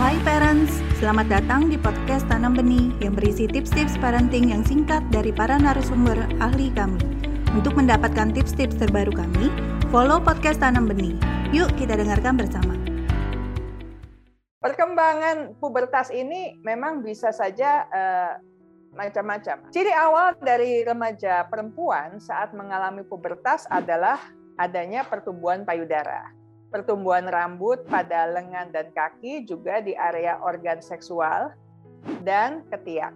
Hai parents, selamat datang di podcast Tanam Benih yang berisi tips-tips parenting yang singkat dari para narasumber ahli kami. Untuk mendapatkan tips-tips terbaru kami, follow podcast Tanam Benih. Yuk kita dengarkan bersama. Perkembangan pubertas ini memang bisa saja uh, macam-macam. Ciri awal dari remaja perempuan saat mengalami pubertas adalah adanya pertumbuhan payudara pertumbuhan rambut pada lengan dan kaki, juga di area organ seksual, dan ketiak.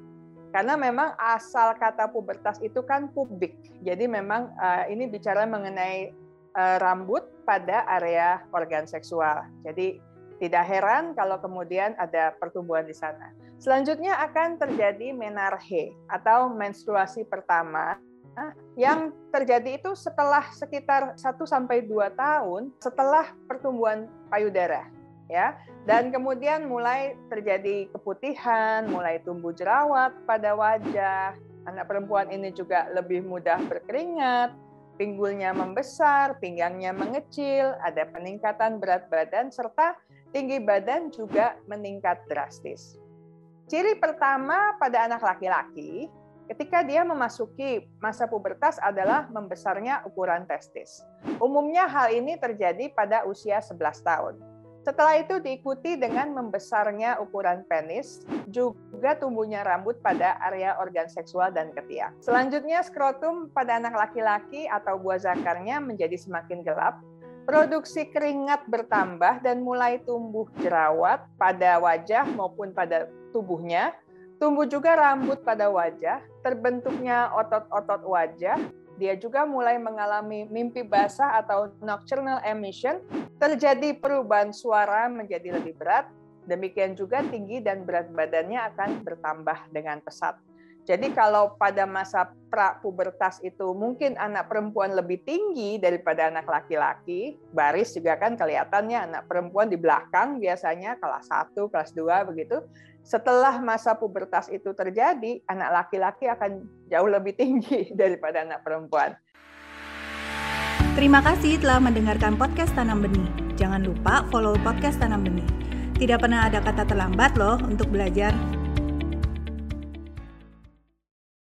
Karena memang asal kata pubertas itu kan pubik, jadi memang uh, ini bicara mengenai uh, rambut pada area organ seksual. Jadi tidak heran kalau kemudian ada pertumbuhan di sana. Selanjutnya akan terjadi menarche atau menstruasi pertama yang terjadi itu setelah sekitar 1 sampai 2 tahun setelah pertumbuhan payudara ya. Dan kemudian mulai terjadi keputihan, mulai tumbuh jerawat pada wajah. Anak perempuan ini juga lebih mudah berkeringat, pinggulnya membesar, pinggangnya mengecil, ada peningkatan berat badan serta tinggi badan juga meningkat drastis. Ciri pertama pada anak laki-laki ketika dia memasuki masa pubertas adalah membesarnya ukuran testis. Umumnya hal ini terjadi pada usia 11 tahun. Setelah itu diikuti dengan membesarnya ukuran penis, juga tumbuhnya rambut pada area organ seksual dan ketiak. Selanjutnya skrotum pada anak laki-laki atau buah zakarnya menjadi semakin gelap, produksi keringat bertambah dan mulai tumbuh jerawat pada wajah maupun pada tubuhnya, Tumbuh juga rambut pada wajah, terbentuknya otot-otot wajah. Dia juga mulai mengalami mimpi basah atau nocturnal emission. Terjadi perubahan suara menjadi lebih berat. Demikian juga tinggi dan berat badannya akan bertambah dengan pesat. Jadi kalau pada masa pra-pubertas itu mungkin anak perempuan lebih tinggi daripada anak laki-laki, baris juga kan kelihatannya anak perempuan di belakang biasanya kelas 1, kelas 2 begitu. Setelah masa pubertas itu terjadi, anak laki-laki akan jauh lebih tinggi daripada anak perempuan. Terima kasih telah mendengarkan podcast Tanam Benih. Jangan lupa follow podcast Tanam Benih. Tidak pernah ada kata terlambat loh untuk belajar.